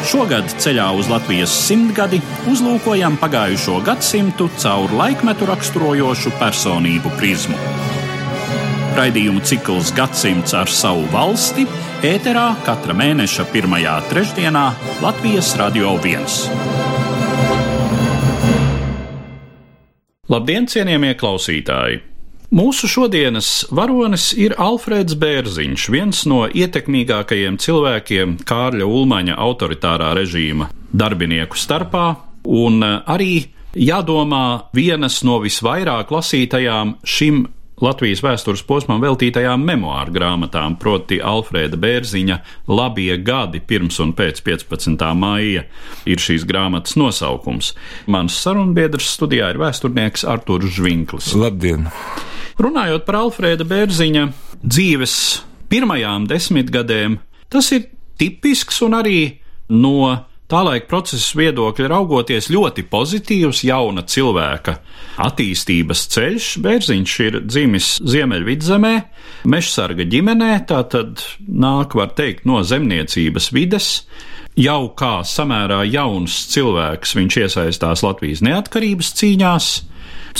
Šogad ceļā uz Latvijas simtgadi uzlūkojam pagājušo gadsimtu caur laikmetu raksturojošu personību prizmu. Raidījumu cikls Gadsimts ar savu valsti ēterā katra mēneša pirmajā trešdienā Latvijas Radio 1. Labdien, cienījamie klausītāji! Mūsu šodienas varonis ir Alfrēds Bērziņš, viens no ietekmīgākajiem cilvēkiem Kārļa Ulmaņa autoritārā režīma darbinieku starpā, un arī jādomā vienas no visvairāk lasītajām šim Latvijas vēstures posmam veltītajām memoāru grāmatām, proti Alfrēda Bērziņa Labie gadi pirms un pēc 15. maija ir šīs grāmatas nosaukums. Mans sarunbiedrs studijā ir vēsturnieks Artūrs Žvinklis. Labdien! Runājot par Alfrēda Bērziņa dzīves pirmajām desmitgadēm, tas ir tipisks un arī no tā laika procesa viedokļa raugoties ļoti pozitīvs jauna cilvēka attīstības ceļš. Bērziņš ir dzimis Ziemeļvidzemē, mežsarga ģimenē, tātad nāk, var teikt, no zemniecības vides. Jau kā samērā jauns cilvēks viņš iesaistās Latvijas neatkarības cīņās,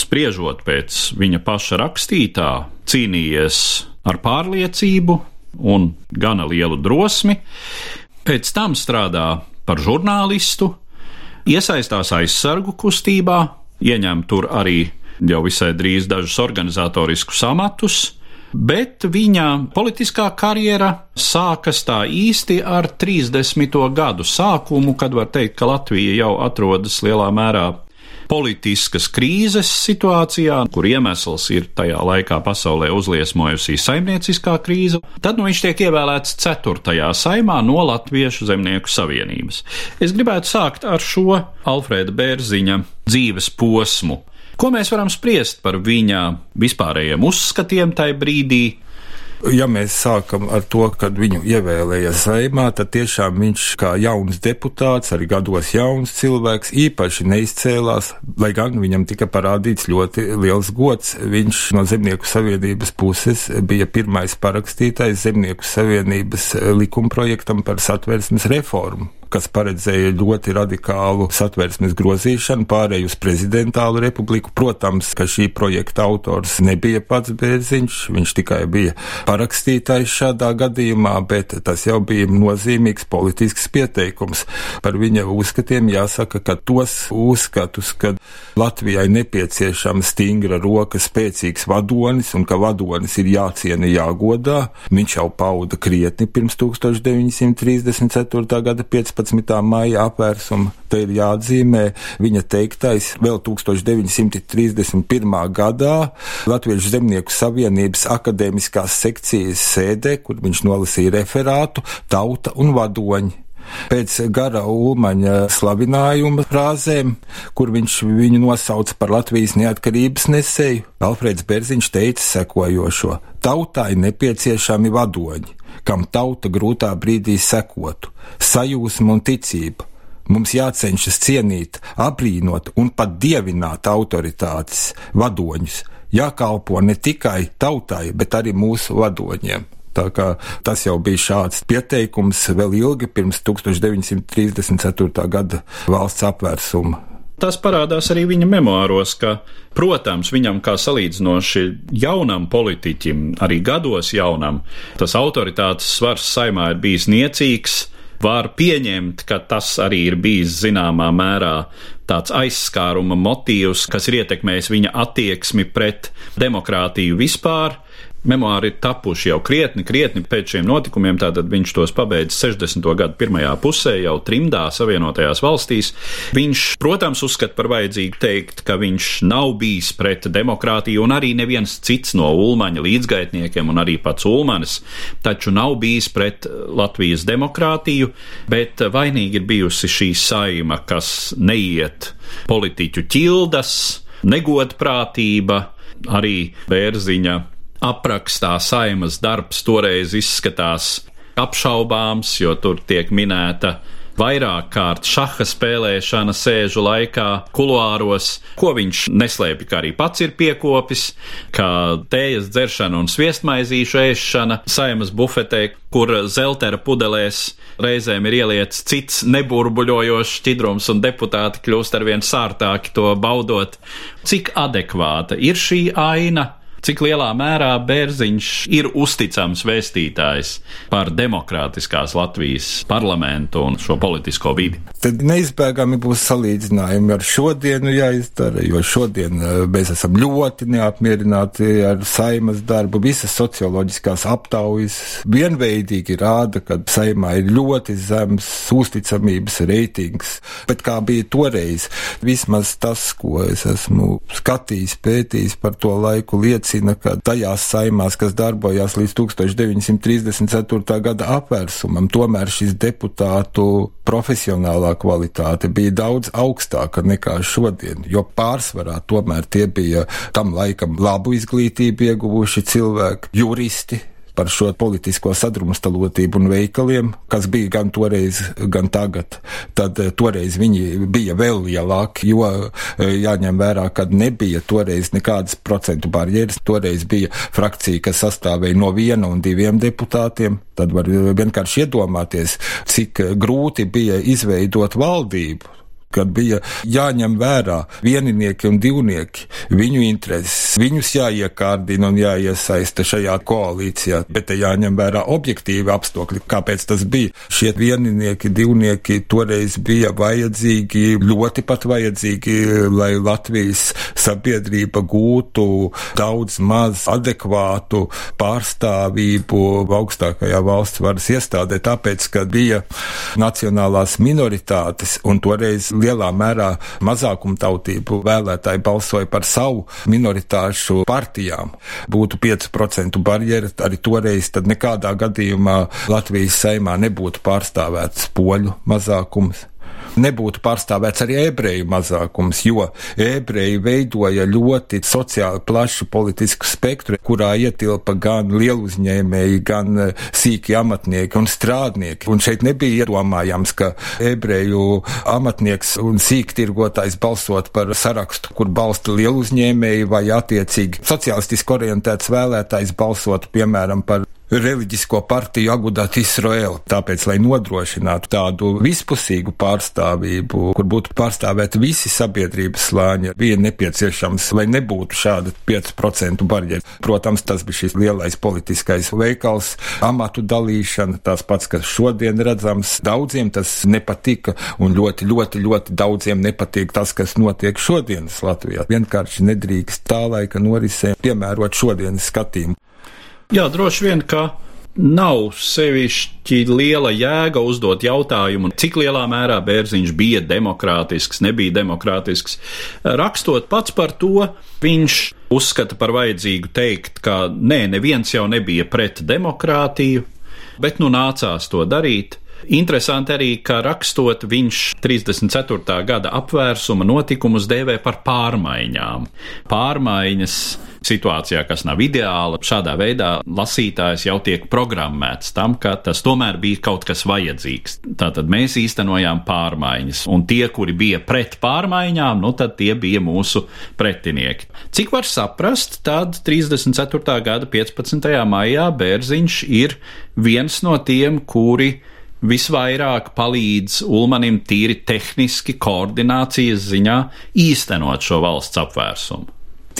spriežot pēc viņa paša rakstītā, cīnījies ar pārliecību un gana lielu drosmi. Pēc tam strādā par žurnālistu, iesaistās aizsargu kustībā, ieņem tur arī jau visai drīz dažus organizatoriskus amatus, bet viņa politiskā karjera sākas tā īsti ar 30. gadu sākumu, kad var teikt, ka Latvija jau atrodas lielā mērā politiskas krīzes situācijā, kur iemesls ir tajā laikā pasaulē uzliesmojusi saimnieciskā krīze, tad nu, viņš tiek ievēlēts ceturtajā saimā no Latviešu zemnieku savienības. Es gribētu sākt ar šo Alfrēda Bērziņa dzīves posmu. Ko mēs varam spriest par viņa vispārējiem uzskatiem tajā brīdī, Ja mēs sākam ar to, kad viņu ievēlēja saimā, tad tiešām viņš kā jauns deputāts, arī gados jauns cilvēks, īpaši neizcēlās, lai gan viņam tika parādīts ļoti liels gods. Viņš no Zemnieku savienības puses bija pirmais parakstītais Zemnieku savienības likumprojektam par satversmes reformu kas paredzēja ļoti radikālu satversmes grozīšanu, pārēju uz prezidentālu republiku. Protams, ka šī projekta autors nebija pats Bērziņš, viņš tikai bija parakstītājs šādā gadījumā, bet tas jau bija nozīmīgs politisks pieteikums. Par viņa uzskatiem jāsaka, ka tos uzskatus, ka Latvijai nepieciešama stingra roka, spēcīgs vadonis un ka vadonis ir jāciena, jāgodā, viņš jau pauda krietni pirms 1934. gada 15. 15. maija apvērsuma. Te ir jāatzīmē viņa teiktais vēl 1931. gadā Latviešu zemnieku savienības akadēmiskās sekcijas sēdē, kur viņš nolasīja referātu Tauta un vadoņi. Pēc gara ulmaņa slavinājuma frāzēm, kur viņš viņu nosauca par Latvijas neatkarības nesēju, Alfrēds Berziņš teica sekojošo: Tautai nepieciešami vadoņi, kam tauta grūtā brīdī sekotu, sajūsma un ticība. Mums jācenšas cienīt, aprīnot un pat dievināt autoritātes, vadoņus, jākalpo ne tikai tautai, bet arī mūsu vadoņiem. Tā kā tas jau bija šāds pieteikums vēl ilgi pirms 1934. gada valsts apvērsuma. Tas parādās arī viņa memoāros, ka, protams, viņam kā salīdzinoši jaunam politiķim, arī gados jaunam, tas autoritātes svars saimā ir bijis niecīgs. Var pieņemt, ka tas arī ir bijis zināmā mērā tāds aizskāruma motīvs, kas ir ietekmējis viņa attieksmi pret demokrātiju vispār, Memoāri ir tapuši jau krietni, krietni pēc šiem notikumiem, tātad viņš tos pabeidz 60. gadu pirmajā pusē, jau trimdā Savienotajās valstīs. Viņš, protams, uzskata par vajadzīgu teikt, ka viņš nav bijis pret demokrātiju, un arī neviens cits no Ulmaņa līdzgaitniekiem, un arī pats Ulmanis, taču nav bijis pret Latvijas demokrātiju, bet vainīgi ir bijusi šī saima, kas neiet politiķu ķildas, negodprātība, arī Bērziņa aprakstā saimas darbs toreiz izskatās apšaubāms, jo tur tiek minēta vairāk kārt šaha spēlēšana sēžu laikā, kuluāros, ko viņš neslēpj, ka arī pats ir piekopis, kā tējas dzeršana un sviestmaizīšu ēšana saimas bufetē, kur zeltera pudelēs reizēm ir ieliets cits neburbuļojošs šķidrums, un deputāti kļūst arvien sārtāki to baudot. Cik adekvāta ir šī aina? Cik lielā mērā Bērziņš ir uzticams vēstītājs par demokrātiskās Latvijas parlamentu un šo politisko vidi. Tad neizbēgami būs salīdzinājumi ar šodienu jāizdara, jo šodien eh, mēs esam ļoti neapmierināti ar saimas darbu. Visas socioloģiskās aptaujas vienveidīgi rāda, ka saimā ir ļoti zems uzticamības reitings. Bet kā bija toreiz, vismaz tas, ko es esmu skatījis, pētījis par to laiku, liecina liecina, ka tajās saimās, kas darbojās līdz 1934. gada apvērsumam, tomēr šis deputātu profesionālā kvalitāte bija daudz augstāka nekā šodien, jo pārsvarā tomēr tie bija tam laikam labu izglītību ieguvuši cilvēki, juristi, par šo politisko sadrumstalotību un veikaliem, kas bija gan toreiz, gan tagad. Tad eh, toreiz viņi bija vēl lielāki, jo eh, jāņem vērā, ka nebija toreiz nekādas procentu barjeras. Toreiz bija frakcija, kas sastāvēja no viena un diviem deputātiem. Tad var vienkārši iedomāties, cik grūti bija izveidot valdību kad bija jāņem vērā vieninieki un divnieki, viņu intereses, viņus jāiekārdina un jāiesaista šajā koalīcijā, bet te jāņem vērā objektīvi apstākļi, kāpēc tas bija. Šie vieninieki, divnieki toreiz bija vajadzīgi, ļoti pat vajadzīgi, lai Latvijas sabiedrība gūtu daudz maz adekvātu pārstāvību augstākajā valsts varas iestādē, tāpēc, ka bija nacionālās minoritātes un toreiz lielā mērā mazākumtautību vēlētāji balsoja par savu minoritāšu partijām. Būtu 5% barjera arī toreiz, tad nekādā gadījumā Latvijas saimā nebūtu pārstāvēts poļu mazākums nebūtu pārstāvēts arī ebreju mazākums, jo ebreji veidoja ļoti sociāli plašu politisku spektru, kurā ietilpa gan lieluzņēmēji, gan eh, sīki amatnieki un strādnieki. Un šeit nebija iedomājams, ka ebreju amatnieks un sīktirgotājs balsot par sarakstu, kur balsta lieluzņēmēji vai attiecīgi sociālistiski orientēts vēlētājs balsot, piemēram, par reliģisko partiju Agudat Israelu. Tāpēc, lai nodrošinātu tādu vispusīgu pārstāvību, kur būtu pārstāvēti visi sabiedrības slāņi, bija nepieciešams, lai nebūtu šāda 5% barjera. Protams, tas bija šis lielais politiskais veikals, amatu dalīšana, tās pats, kas šodien redzams. Daudziem tas nepatika, un ļoti, ļoti, ļoti daudziem nepatīk tas, kas notiek šodienas Latvijā. Vienkārši nedrīkst tā laika norisē piemērot šodienas skatījumu. Jā, droši vien, ka nav sevišķi liela jēga uzdot jautājumu, cik lielā mērā Bērziņš bija demokrātisks, nebija demokrātisks. Rakstot pats par to, viņš uzskata par vajadzīgu teikt, ka nē, neviens jau nebija pret demokrātiju, bet nu nācās to darīt. Interesanti arī, ka rakstot viņš 34. gada apvērsuma notikumus dēvē par pārmaiņām. Pārmaiņas situācijā, kas nav ideāla. Šādā veidā lasītājs jau tiek programmēts tam, ka tas tomēr bija kaut kas vajadzīgs. Tātad mēs īstenojām pārmaiņas, un tie, kuri bija pret pārmaiņām, nu tad tie bija mūsu pretinieki. Cik var saprast, tad 34. gada 15. maijā Bērziņš ir viens no tiem, kuri visvairāk palīdz Ulmanim tīri tehniski koordinācijas ziņā īstenot šo valsts apvērsumu.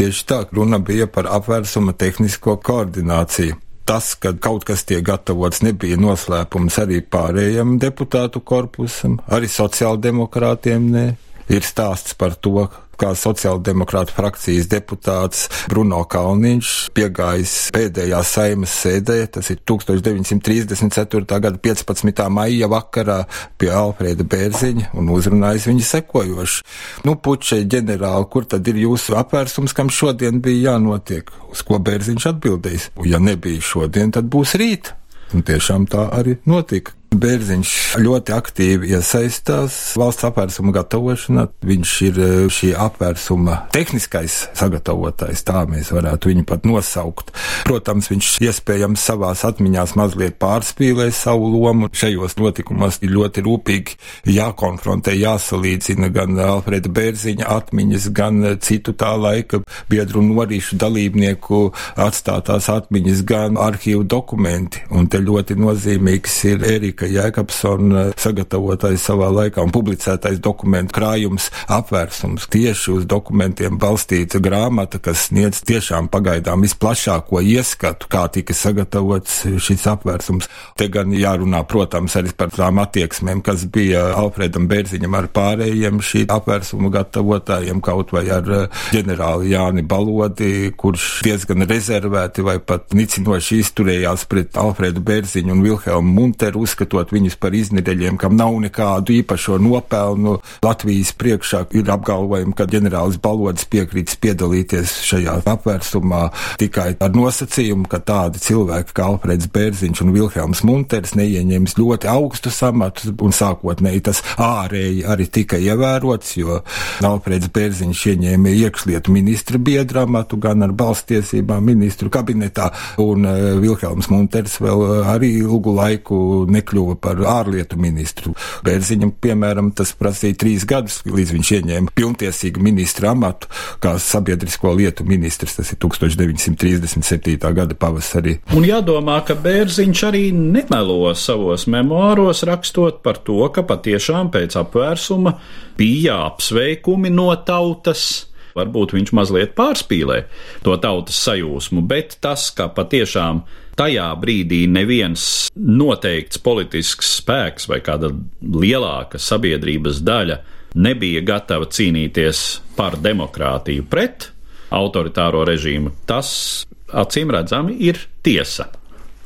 Tieši tā, runa bija par apvērsuma tehnisko koordināciju. Tas, ka kaut kas tiek gatavots, nebija noslēpums arī pārējiem deputātu korpusam, arī sociāldemokrātiem. Ne. Ir stāsts par to, kā sociāldemokrāta frakcijas deputāts Bruno Kalniņš piegājis pēdējā saimas sēdē, tas ir 1934. gada 15. maija vakarā pie Alfrēda Bērziņa un uzrunājis viņu sekojoši. Nu, pučai ģenerāli, kur tad ir jūsu apvērsums, kam šodien bija jānotiek? Uz ko Bērziņš atbildējis? Ja nebija šodien, tad būs rīt. Un tiešām tā arī notika. Bērziņš ļoti aktīvi iesaistās valsts apvērsuma gatavošanā. Viņš ir eh, šī apvērsuma tehniskais sagatavotājs, tā mēs varētu viņu pat nosaukt. Protams, viņš iespējams savās atmiņās mazliet pārspīlē savu lomu. Šajos notikumos ir ļoti rūpīgi jākonfrontē, jāsalīdzina gan Alfreda Bērziņa atmiņas, gan citu tā laika biedru norīšu dalībnieku atstātās atmiņas, gan arhīvu dokumenti. Un te ļoti nozīmīgs ir Erika Erika Jēkabsona sagatavotais savā laikā un publicētais dokumentu krājums apvērsums. Tieši uz dokumentiem balstīta grāmata, kas sniedz tiešām pagaidām visplašāko ieskatu, kā tika sagatavots šis apvērsums. Te gan jārunā, protams, arī par tām attieksmēm, kas bija Alfredam Bērziņam ar pārējiem šī apvērsuma gatavotājiem, kaut vai ar eh, ģenerāli Jāni Balodi, kurš diezgan rezervēti vai pat nicinoši izturējās pret Alfredu Bērziņu un Vilhelmu Munteru, uzskata uzskatot viņus par iznedeļiem, kam nav nekādu īpašo nopelnu. Latvijas priekšā ir apgalvojumi, ka ģenerālis Balodis piekrītas piedalīties šajā apvērsumā tikai ar nosacījumu, ka tādi cilvēki kā Alfreds Bērziņš un Vilhelms Munters neieņems ļoti augstus amatus, un sākotnēji tas ārēji arī tika ievērots, jo Alfreds Bērziņš ieņēma iekšlietu ministra biedra amatu gan ar balstiesībām ministru kabinetā, un uh, Vilhelms Munters vēl uh, arī ilgu laiku nekļuva kļuva par ārlietu ministru. Bērziņam, piemēram, tas prasīja trīs gadus, līdz viņš ieņēma pilntiesīgu ministra amatu kā sabiedrisko lietu ministrs. Tas ir 1937. gada pavasarī. Un jādomā, ka Bērziņš arī nemelo savos memoāros rakstot par to, ka patiešām pēc apvērsuma bija apsveikumi no tautas. Varbūt viņš mazliet pārspīlē to tautas sajūsmu, bet tas, ka patiešām tajā brīdī neviens noteikts politisks spēks vai kāda lielāka sabiedrības daļa nebija gatava cīnīties par demokrātiju pret autoritāro režīmu, tas acīm redzami ir tiesa.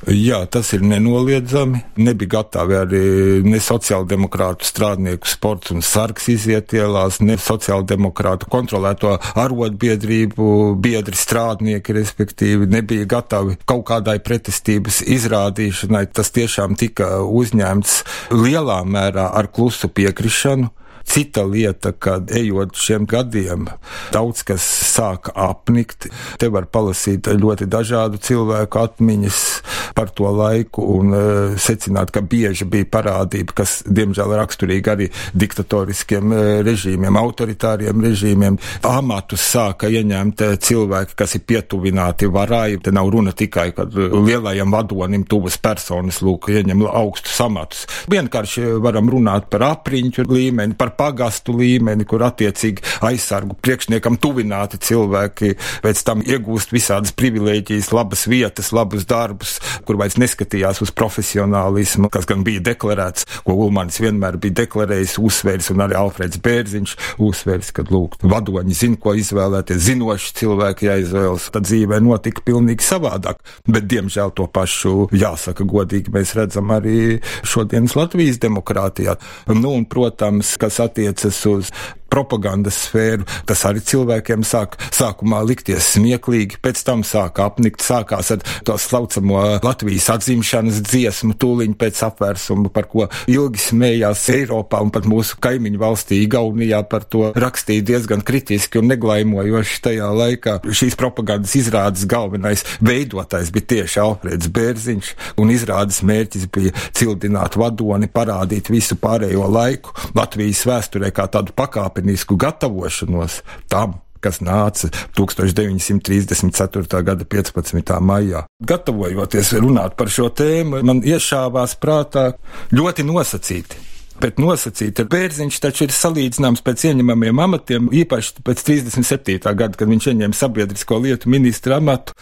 Jā, tas ir nenoliedzami. Nebija gatavi arī ne sociāldemokrātu strādnieku sports un sargs iziet ielās, ne sociāldemokrātu kontrolēto arotbiedrību biedri strādnieki, respektīvi, nebija gatavi kaut kādai pretestības izrādīšanai. Tas tiešām tika uzņemts lielā mērā ar klusu piekrišanu. Cita lieta, kad ejot šiem gadiem, daudz kas sāka apnikt. Te var palasīt ļoti dažādu cilvēku atmiņas par to laiku un uh, secināt, ka bieži bija parādība, kas, diemžēl, raksturīga arī diktatoriskiem uh, režīmiem, autoritāriem režīmiem. Amatus sāka ieņemt uh, cilvēki, kas ir pietuvināti varai. Te nav runa tikai, kad lielajam vadonim tuvas personas, lūk, ieņem augstus amatus. Vienkārši varam runāt par apriņķu līmeni, par pagastu līmeni, kur attiecīgi aizsargu priekšniekam tuvināti cilvēki pēc tam iegūst visādas privilēģijas, labas vietas, labus darbus, kur vairs neskatījās uz profesionālismu, kas gan bija deklarēts, ko Ulmanis vienmēr bija deklarējis, uzsvērs, un arī Alfreds Bērziņš uzsvērs, kad lūk, vadoņi zina, ko izvēlēties, zinoši cilvēki jāizvēlas. Tad dzīvē notika pilnīgi savādāk, bet diemžēl to pašu jāsaka godīgi mēs redzam arī šodienas Latvijas demokrātijā. Nu, un, protams, kas attiecas uz propagandas sfēru. Tas arī cilvēkiem sāk sākumā likties smieklīgi, pēc tam sāk apnikt, sākās ar to slaucamo Latvijas atzimšanas dziesmu tūliņ pēc apvērsuma, par ko ilgi smējās Eiropā un pat mūsu kaimiņu valstī Igaunijā par to rakstīja diezgan kritiski un neglaimojoši tajā laikā. Šīs propagandas izrādes galvenais veidotājs bija tieši Alfreds Bērziņš, un izrādes mērķis bija cildināt vadoni, parādīt visu pārējo laiku Latvijas vēsturē kā tādu pakāpi pakāpenisku gatavošanos tam, kas nāca 1934. gada 15. maijā. Gatavojoties runāt par šo tēmu, man iešāvās prātā ļoti nosacīti. Bet nosacīti ar bērziņš taču ir salīdzināms pēc ieņemamiem amatiem, īpaši pēc 37. gada, kad viņš ieņēma sabiedrisko lietu ministra amatu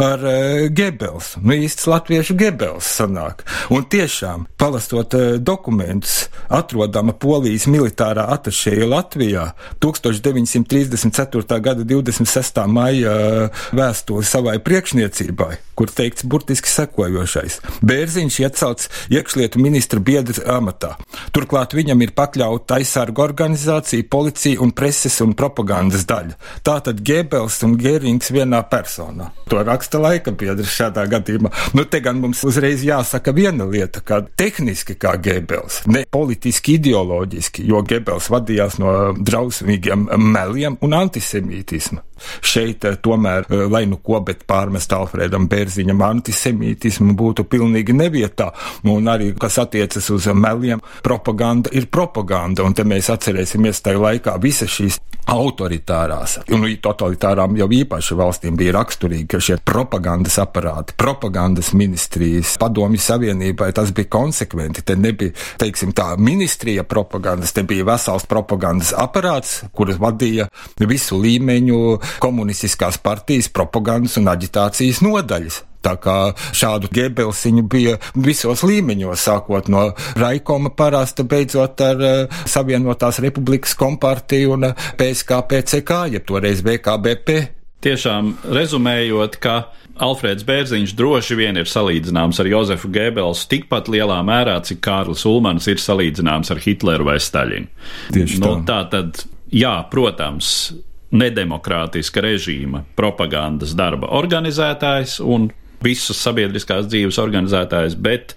ar uh, Gebels. Nu, īsts latviešu Gebels sanāk. Un tiešām, palastot uh, dokumentus, atrodama Polijas militārā atašēja Latvijā 1934. gada 26. maija uh, vēstuli savai priekšniecībai, kur teikts burtiski sekojošais. Bērziņš iecelts iekšlietu ministra biedra amatā. Tur Turklāt viņam ir pakļauta aizsargu organizācija, policija un preses un propagandas daļa. Tātad Gebels un Gerings vienā personā. To raksta laika biedrs šādā gadījumā. Nu, te gan mums uzreiz jāsaka viena lieta, ka tehniski kā Gebels, ne politiski ideoloģiski, jo Gebels vadījās no drausmīgiem meliem un antisemītisma. Šeit eh, tomēr, eh, lai nu ko, bet pārmest Alfredam Bērziņam antisemītismu būtu pilnīgi nevietā. Un arī, kas attiecas uz meliem, propaganda ir propaganda. Un te mēs atcerēsimies tajā laikā visas šīs autoritārās, un totalitārām jau īpaši valstīm bija raksturīgi, ka šie propagandas aparāti, propagandas ministrijas, padomju savienībai tas bija konsekventi. Te nebija, teiksim, tā ministrija propagandas, te bija vesels propagandas aparāts, kuras vadīja visu līmeņu komunistiskās partijas propagandas un aģitācijas nodaļas. Tā kā šādu gebelsiņu bija visos līmeņos, sākot no Raikoma parasta, beidzot ar uh, Savienotās Republikas kompartiju un uh, eh, PSKPCK, jeb toreiz VKBP. Tiešām rezumējot, ka Alfrēds Bērziņš droši vien ir salīdzināms ar Jozefu Gēbelsu tikpat lielā mērā, cik Kārlis Ulmans ir salīdzināms ar Hitleru vai Staļinu. Tieši nu, tā. tā tad, jā, protams, nedemokrātiska režīma propagandas darba organizētājs un visas sabiedriskās dzīves organizētājs, bet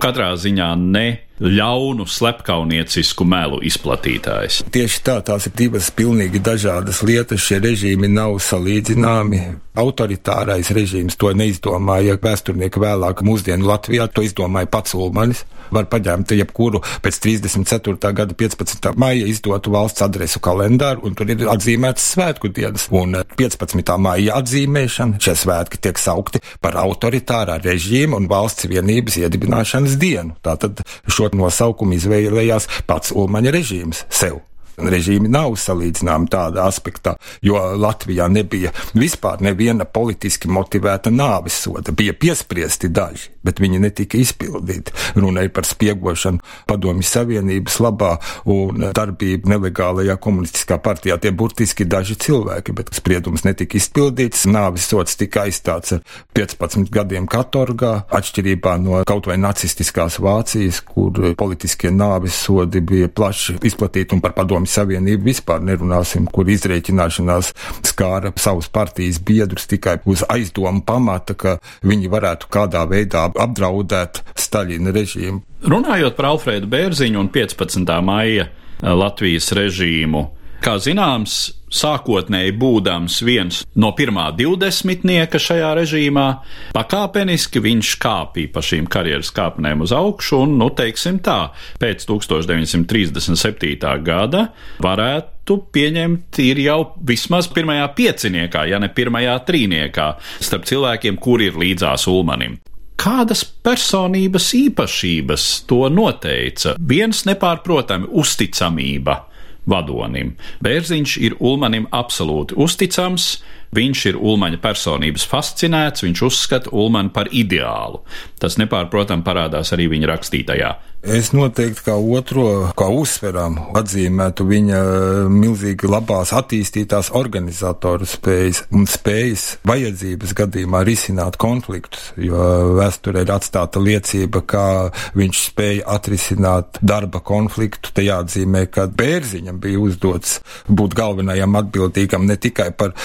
katrā ziņā ne ļaunu, slepkauniecisku melu izplatītājs. Tieši tā, tās ir divas pilnīgi dažādas lietas. Šie režīmi nav salīdzināmi. Autoritārais režīms to neizdomāja vēsturnieki vēlāk mūsdienu Latvijā, to izdomāja pats Ulmanis. Var paņemt jebkuru pēc 34. gada 15. maija izdotu valsts adresu kalendāru, un tur ir atzīmētas svētku dienas. Un 15. maija atzīmēšana šie svētki tiek saukti par autoritārā režīma un valsts vienības iedibināšanas dienu. Tātad šo nosaukumu izvēlējās pats Ulmaņa režīms sev režīmi nav salīdzināmi tādā aspektā, jo Latvijā nebija vispār neviena politiski motivēta nāves soda. Bija piespriesti daži, bet viņi netika izpildīti. Runāja par spiegošanu padomju savienības labā un darbību nelegālajā komunistiskā partijā. Tie burtiski daži cilvēki, bet spriedums netika izpildīts. Nāves sods tika aizstāts ar 15 gadiem katorgā, atšķirībā no kaut vai nacistiskās Vācijas, kur politiskie nāves sodi bija plaši izplatīti un par padomju Padomju Savienību vispār nerunāsim, kur izrēķināšanās skāra savus partijas biedrus tikai uz aizdomu pamata, ka viņi varētu kādā veidā apdraudēt Staļina režīmu. Runājot par Alfrēdu Bērziņu un 15. maija Latvijas režīmu, Kā zināms, sākotnēji būdams viens no pirmā divdesmitnieka šajā režīmā, pakāpeniski viņš kāpīja pa šīm karjeras kāpnēm uz augšu, un, nu, teiksim tā, pēc 1937. gada varētu pieņemt, ir jau vismaz pirmajā pieciniekā, ja ne pirmajā trīniekā, starp cilvēkiem, kuri ir līdzās Ulmanim. Kādas personības īpašības to noteica? Viens nepārprotami uzticamība vadonim. Bērziņš ir Ulmanim absolūti uzticams, viņš ir Ulmaņa personības fascinēts, viņš uzskata Ulmanu par ideālu. Tas nepārprotam parādās arī viņa rakstītajā Es noteikti kā otro, kā uzsveram, atzīmētu viņa milzīgi labās attīstītās organizatoru spējas un spējas vajadzības gadījumā risināt konfliktus, jo vēsturē ir atstāta liecība, kā viņš spēja atrisināt darba konfliktu. Te jāatzīmē, ka Bērziņam bija uzdots būt galvenajam atbildīgam ne tikai par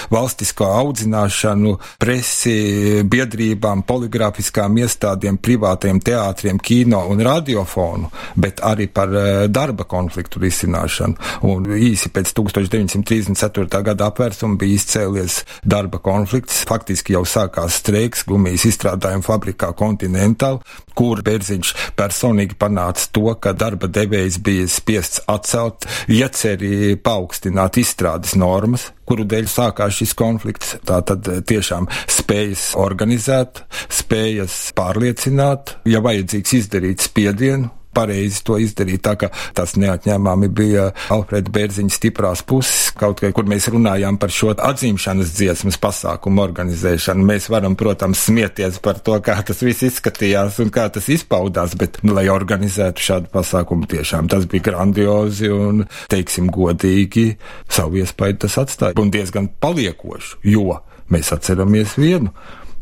valstisko audzināšanu, presi, biedrībām, poligrāfiskām iestādēm, privātiem teātriem, kino un radiofonu bet arī par uh, darba konfliktu risināšanu. Un īsi pēc 1934. gada apvērsuma bija izcēlies darba konflikts. Faktiski jau sākās streiks gumijas izstrādājuma fabrikā Continental, kur Bērziņš personīgi panāca to, ka darba devējs bija spiests atcelt ieceri paaugstināt izstrādes normas, kuru dēļ sākās šis konflikts. Tā tad eh, tiešām spējas organizēt, spējas pārliecināt, ja vajadzīgs izdarīt spiedienu, pareizi to izdarīt. Tā kā tas neatņēmami bija Alfreda Bērziņa stiprās puses, kaut kā, kur mēs runājām par šo atzīmšanas dziesmas pasākumu organizēšanu. Mēs varam, protams, smieties par to, kā tas viss izskatījās un kā tas izpaudās, bet, nu, lai organizētu šādu pasākumu, tiešām tas bija grandiozi un, teiksim, godīgi savu iespēju tas atstāja un diezgan paliekošu, jo mēs atceramies vienu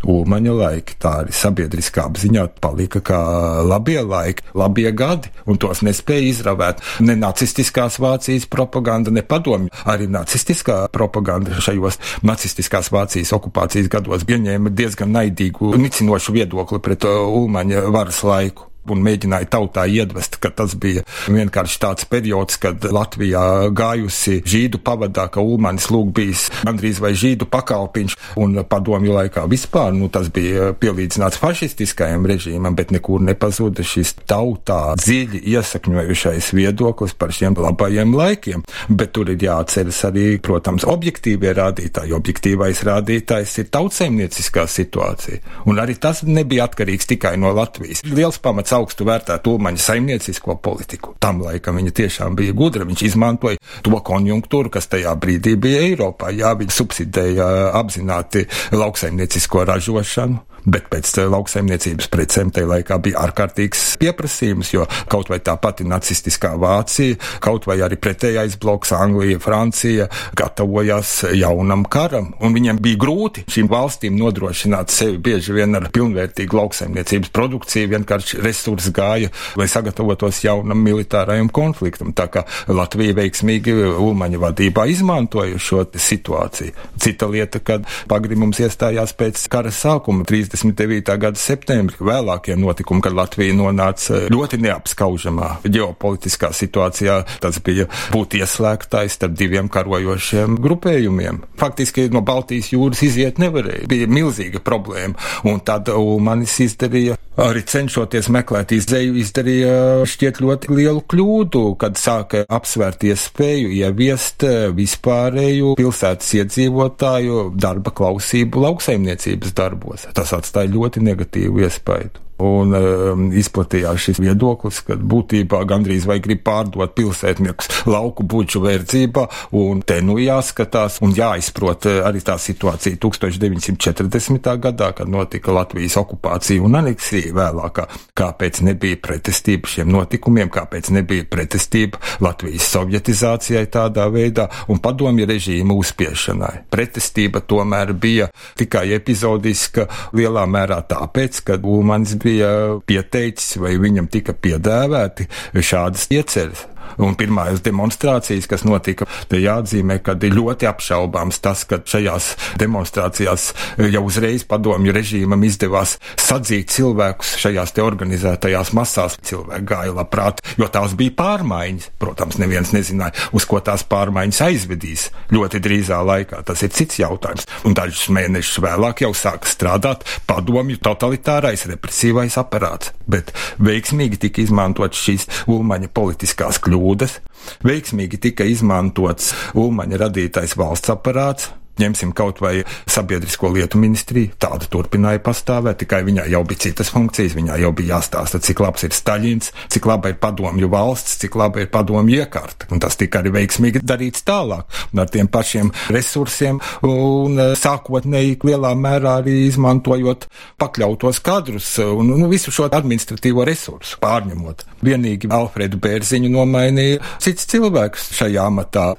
Ulmaņa laiki, tā arī sabiedriskā apziņā palika kā labie laiki, labie gadi, un tos nespēja izravēt ne nacistiskās Vācijas propaganda, ne padomju. Arī nacistiskā propaganda šajos nacistiskās Vācijas okupācijas gados ieņēma diezgan naidīgu, nicinošu viedokli pret uh, Ulmaņa varas laiku un mēģināja tautā iedvest, ka tas bija vienkārši tāds periods, kad Latvijā gājusi žīdu pavadā, ka Ulmanis lūk bijis gandrīz vai žīdu pakalpiņš, un padomju laikā vispār, nu, tas bija pielīdzināts fašistiskajam režīmam, bet nekur nepazuda šis tautā dziļi iesakņojušais viedoklis par šiem labajiem laikiem. Bet tur ir jāatceras arī, protams, objektīvie rādītāji. Objektīvais rādītājs ir tautsaimnieciskā situācija, un arī tas nebija atkarīgs tikai no Latvijas. Liels pamats pats augstu vērtētu Ulmaņa saimniecisko politiku. Tam laikam viņa tiešām bija gudra. Viņš izmantoja to konjunktūru, kas tajā brīdī bija Eiropā. Jā, viņi subsidēja apzināti lauksaimniecisko ražošanu bet pēc lauksaimniecības precēm tajā laikā bija ārkārtīgs pieprasījums, jo kaut vai tā pati nacistiskā Vācija, kaut vai arī pretējais bloks Anglija, Francija gatavojās jaunam karam, un viņiem bija grūti šīm valstīm nodrošināt sevi bieži vien ar pilnvērtīgu lauksaimniecības produkciju, vienkārši resursi gāja, lai sagatavotos jaunam militārajam konfliktam. Tā kā Latvija veiksmīgi Ulmaņa vadībā izmantoja šo situāciju. Cita lieta, kad pagrimums iestājās pēc kara sākuma 30. 39. gada septembrī, vēlākie notikumi, kad Latvija nonāca ļoti neapskaužamā ģeopolitiskā situācijā. Tas bija būt ieslēgtais starp diviem karojošiem grupējumiem. Faktiski no Baltijas jūras iziet nevarēja. Bija milzīga problēma, un tad Ulmanis izdarīja, arī cenšoties meklēt izdeju, izdarīja šķiet ļoti lielu kļūdu, kad sāka apsvērt iespēju ieviest vispārēju pilsētas iedzīvotāju darba klausību lauksaimniecības darbos. Tas atstāja ļoti negatīvu iespaidu. Un um, izplatījās šis viedoklis, ka būtībā gandrīz vai grib pārdot pilsētniekus lauku buču verdzībā, un te nu jāskatās un jāizprot uh, arī tā situācija 1940. gadā, kad notika Latvijas okupācija un aneksija vēlākā, kāpēc nebija pretestība šiem notikumiem, kāpēc nebija pretestība Latvijas sovietizācijai tādā veidā un padomju režīmu uzspiešanai. Pretestība tomēr bija tikai epizodiska lielā mērā tāpēc, ka Ulmans bija bija pieteicis vai viņam tika piedāvāti šādas ieceres. Un pirmās demonstrācijas, kas notika, te jāatzīmē, ka ir ļoti apšaubāms tas, ka šajās demonstrācijās jau uzreiz padomju režīmam izdevās sadzīt cilvēkus šajās te organizētajās masās. Cilvēki gāja labprāt, jo tās bija pārmaiņas. Protams, neviens nezināja, uz ko tās pārmaiņas aizvedīs ļoti drīzā laikā. Tas ir cits jautājums. Un dažus mēnešus vēlāk jau sāka strādāt padomju totalitārais represīvais aparāts. Bet veiksmīgi tika izmantot šīs ulmaņa politiskās kļūdas kļūdas. Veiksmīgi tika izmantots Ulmaņa radītais valsts aparāts, Ņemsim kaut vai sabiedrisko lietu ministriju, tāda turpināja pastāvēt, tikai viņai jau bija citas funkcijas, viņai jau bija jāstāsta, cik labs ir Staļins, cik laba ir padomju valsts, cik laba ir padomju iekārta. Un tas tika arī veiksmīgi darīts tālāk, ar tiem pašiem resursiem, un eh, sākotnēji lielā mērā arī izmantojot pakļautos kadrus un, un visu šo administratīvo resursu pārņemot. Vienīgi Alfredu Bērziņu nomainīja cits cilvēks šajā amatā.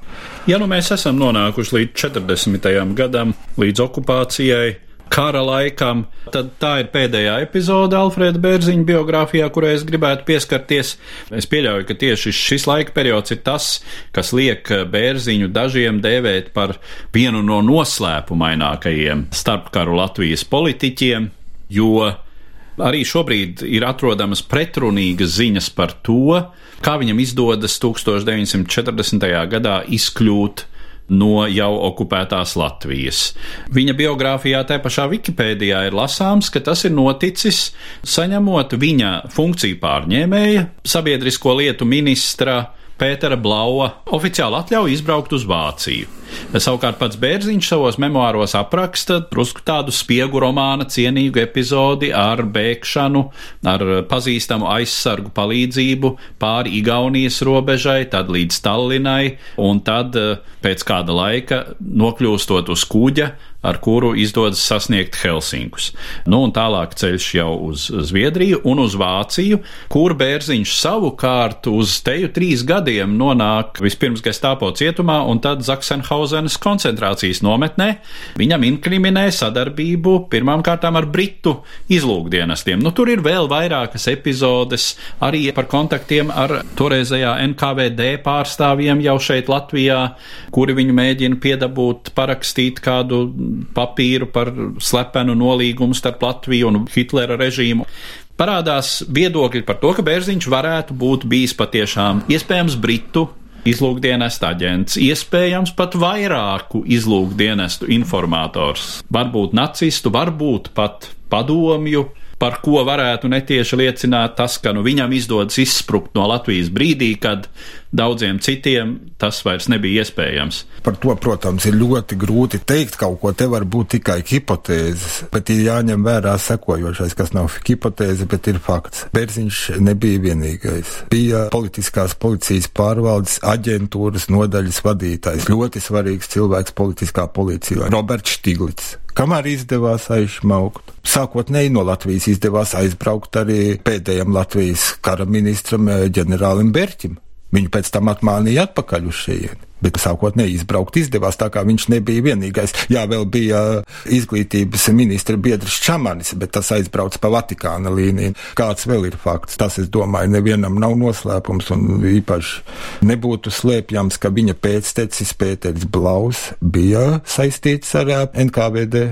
Ja nu mēs esam nonākuši līdz 40 gadam, līdz okupācijai, kara laikam. Tad tā ir pēdējā epizode Alfrēda Bērziņa biogrāfijā, kurai es gribētu pieskarties. Es pieļauju, ka tieši šis laika periods ir tas, kas liek Bērziņu dažiem dēvēt par vienu no noslēpumainākajiem starpkaru Latvijas politiķiem, jo arī šobrīd ir atrodamas pretrunīgas ziņas par to, kā viņam izdodas 1940. gadā izkļūt no jau okupētās Latvijas. Viņa biogrāfijā, tā pašā Wikipēdijā, ir lasāms, ka tas ir noticis saņemot viņa funkciju pārņēmēja, sabiedrisko lietu ministra Pētera Blaua oficiāli atļauju izbraukt uz Vāciju. Savukārt pats Bērziņš savos memoāros apraksta drusku tādu spiegu romāna cienīgu epizodi ar bēgšanu, ar pazīstamu aizsargu palīdzību pāri Igaunijas robežai, tad līdz Tallinai, un tad pēc kāda laika nokļūstot uz kuģa, ar kuru izdodas sasniegt Helsinkus. Nu, un tālāk ceļš jau uz Zviedriju un uz Vāciju, kur Bērziņš savukārt uz teju trīs gadiem nonāk vispirms Gestāpo cietumā un tad Zaksenhaus Mauthausenas koncentrācijas nometnē. Viņam inkriminē sadarbību pirmām kārtām ar Britu izlūkdienestiem. Nu, tur ir vēl vairākas epizodes arī par kontaktiem ar toreizējā NKVD pārstāvjiem jau šeit Latvijā, kuri viņu mēģina piedabūt parakstīt kādu papīru par slepenu nolīgumu starp Latviju un Hitlera režīmu. Parādās viedokļi par to, ka Bērziņš varētu būt bijis patiešām iespējams Britu izlūkdienestu aģents, iespējams pat vairāku izlūkdienestu informators, varbūt nacistu, varbūt pat padomju par ko varētu netieši liecināt tas, ka nu, viņam izdodas izsprukt no Latvijas brīdī, kad daudziem citiem tas vairs nebija iespējams. Par to, protams, ir ļoti grūti teikt kaut ko. Te var būt tikai hipotēzes, bet ir jāņem vērā sekojošais, kas nav hipotēze, bet ir fakts. Bērziņš nebija vienīgais. Bija politiskās policijas pārvaldes aģentūras nodaļas vadītājs, ļoti svarīgs cilvēks politiskā policijā - Roberts Štiglits kamēr izdevās aizšmaukt. Sākotnēji no Latvijas izdevās aizbraukt arī pēdējam Latvijas kara ministram eh, ģenerālim Berķim. Viņu pēc tam atmānīja atpakaļ uz šejieni. Bet sākotnēji izbraukt izdevās, tā kā viņš nebija vienīgais. Jā, vēl bija eh, izglītības ministra biedrs Čamanis, bet tas aizbrauca pa Vatikāna līniju. Kāds vēl ir fakts? Tas, es domāju, nevienam nav noslēpums un īpaši nebūtu slēpjams, ka viņa pēctecis Pēters Blaus bija saistīts ar eh, NKVD.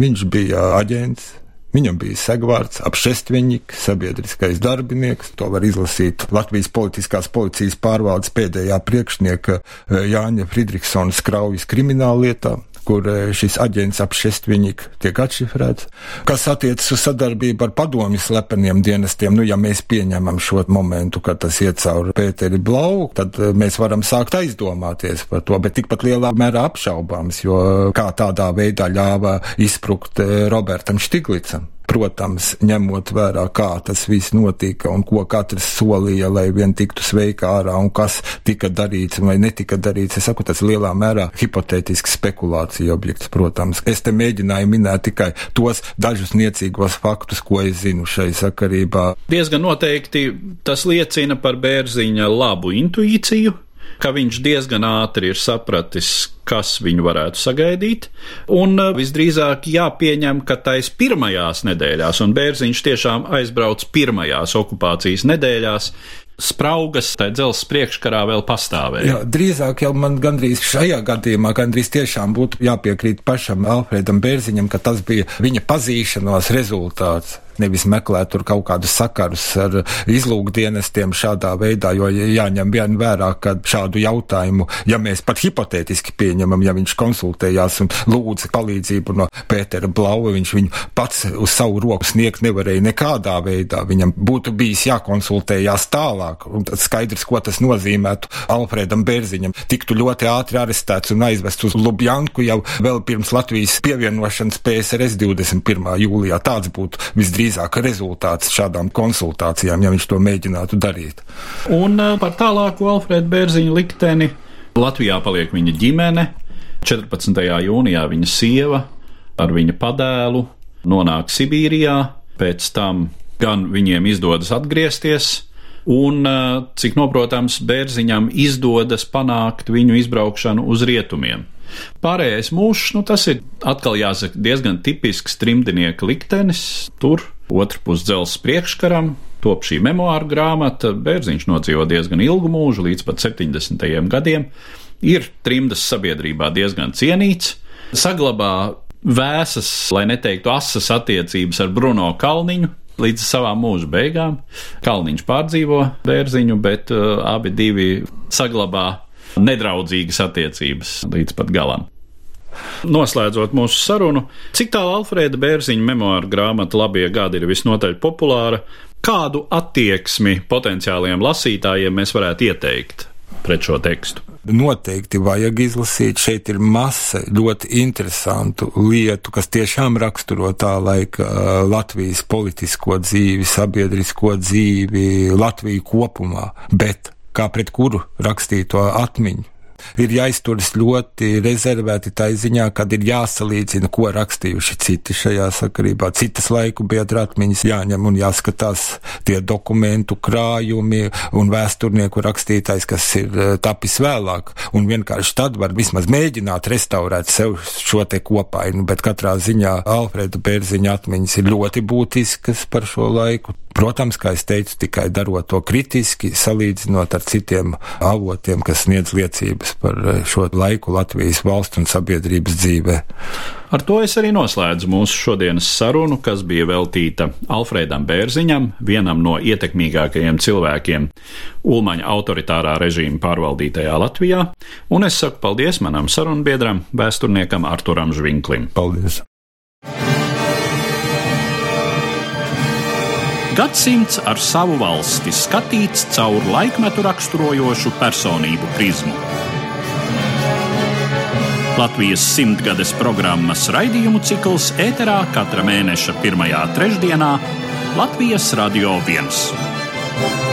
Viņš bija aģents, Viņam bija segvārds, apšestveņķis, sabiedriskais darbinieks. To var izlasīt Latvijas politiskās policijas pārvaldes pēdējā priekšnieka eh, Jāņa Friedrichsona Skraujas krimināllietā kur eh, šis aģents ap šestviņik tiek atšifrēts. Kas attiecas uz sadarbību ar padomju slepeniem dienestiem, nu, ja mēs pieņemam šo momentu, kad tas iet cauri Pēteri Blau, tad eh, mēs varam sākt aizdomāties par to, bet tikpat lielā mērā apšaubāms, jo kā tādā veidā ļāva izsprukt eh, Robertam Štiglicam. Protams, ņemot vērā, kā tas viss notika un ko katrs solīja, lai vien tiktu sveika ārā un kas tika darīts vai netika darīts. Es saku, tas lielā mērā hipotētisks spekulācija objekts, protams. Es te mēģināju minēt tikai tos dažus niecīgos faktus, ko es zinu šai sakarībā. Diezgan noteikti tas liecina par bērziņa labu intuīciju, ka viņš diezgan ātri ir sapratis, kas viņu varētu sagaidīt, un uh, visdrīzāk jāpieņem, ka tais pirmajās nedēļās, un Bērziņš tiešām aizbrauc pirmajās okupācijas nedēļās, spraugas tajā dzelzceļa priekškarā vēl pastāvēja. Jā, drīzāk jau man gandrīz šajā gadījumā gandrīz tiešām būtu jāpiekrīt pašam Alfredam Bērziņam, ka tas bija viņa pazīšanās rezultāts nevis meklēt tur kaut kādus sakarus ar izlūkdienestiem šādā veidā, jo jāņem vien vērā, ka šādu jautājumu, ja mēs pat hipotētiski pieņemam, ja viņš konsultējās un lūdza palīdzību no Pētera Blauva, viņš viņu pats uz savu roku sniegt nevarēja nekādā veidā. Viņam būtu bijis jākonsultējās tālāk, un tad skaidrs, ko tas nozīmētu Alfredam Bērziņam. Tiktu ļoti ātri arestēts un aizvests uz Lubjanku jau vēl pirms Latvijas pievienošanas PSRS 21. jūlijā. Tāds būtu visdrīzāk drīzāk rezultāts šādām konsultācijām, ja viņš to mēģinātu darīt. Un par tālāko Alfrēda Bērziņa likteni Latvijā paliek viņa ģimene. 14. jūnijā viņa sieva ar viņa padēlu nonāk Sibīrijā, pēc tam gan viņiem izdodas atgriezties, un, cik noprotams, Bērziņam izdodas panākt viņu izbraukšanu uz rietumiem. Pārējais mūžs, nu, tas ir atkal jāsaka diezgan tipisks trimdinieka liktenis. Tur Otrpus dzelzs priekškaram top šī memoāra grāmata. Bērziņš nodzīvo diezgan ilgu mūžu, līdz pat 70. gadiem. Ir trimdas sabiedrībā diezgan cienīts, saglabā vēsas, lai neteiktu asas attiecības ar Bruno Kalniņu, līdz savām mūža beigām. Kalniņš pārdzīvo bērziņu, bet uh, abi divi saglabā nedraudzīgas attiecības līdz pat galam. Noslēdzot mūsu sarunu, cik tālu Alfrēda Bērziņa memoāra grāmata Labie gadi ir visnotaļ populāra, kādu attieksmi potenciālajiem lasītājiem mēs varētu ieteikt pret šo tekstu? Noteikti vajag izlasīt. Šeit ir masa ļoti interesantu lietu, kas tiešām raksturo tā laika Latvijas politisko dzīvi, sabiedrisko dzīvi, Latviju kopumā, bet kā pret kuru rakstīto atmiņu ir jāizturas ļoti rezervēti tā ziņā, kad ir jāsalīdzina, ko rakstījuši citi šajā sakarībā. Citas laiku biedra atmiņas jāņem un jāskatās tie dokumentu krājumi un vēsturnieku rakstītais, kas ir eh, tapis vēlāk. Un vienkārši tad var vismaz mēģināt restaurēt sev šo te kopainu, bet katrā ziņā Alfreda Bērziņa atmiņas ir ļoti būtiskas par šo laiku. Protams, kā es teicu, tikai darot to kritiski, salīdzinot ar citiem avotiem, kas sniedz liecības par eh, šo laiku Latvijas valsts un sabiedrības dzīvē. Ar to es arī noslēdzu mūsu šodienas sarunu, kas bija veltīta Alfredam Bērziņam, vienam no ietekmīgākajiem cilvēkiem Ulmaņa autoritārā režīma pārvaldītajā Latvijā, un es saku paldies manam sarunbiedram, vēsturniekam Arturam Žvinklim. Paldies! Gadsimts ar savu valsti skatīts caur laikmetu raksturojošu personību prizmu. Latvijas simtgades programmas raidījumu cikls ēterā katra mēneša pirmajā trešdienā Latvijas Radio 1.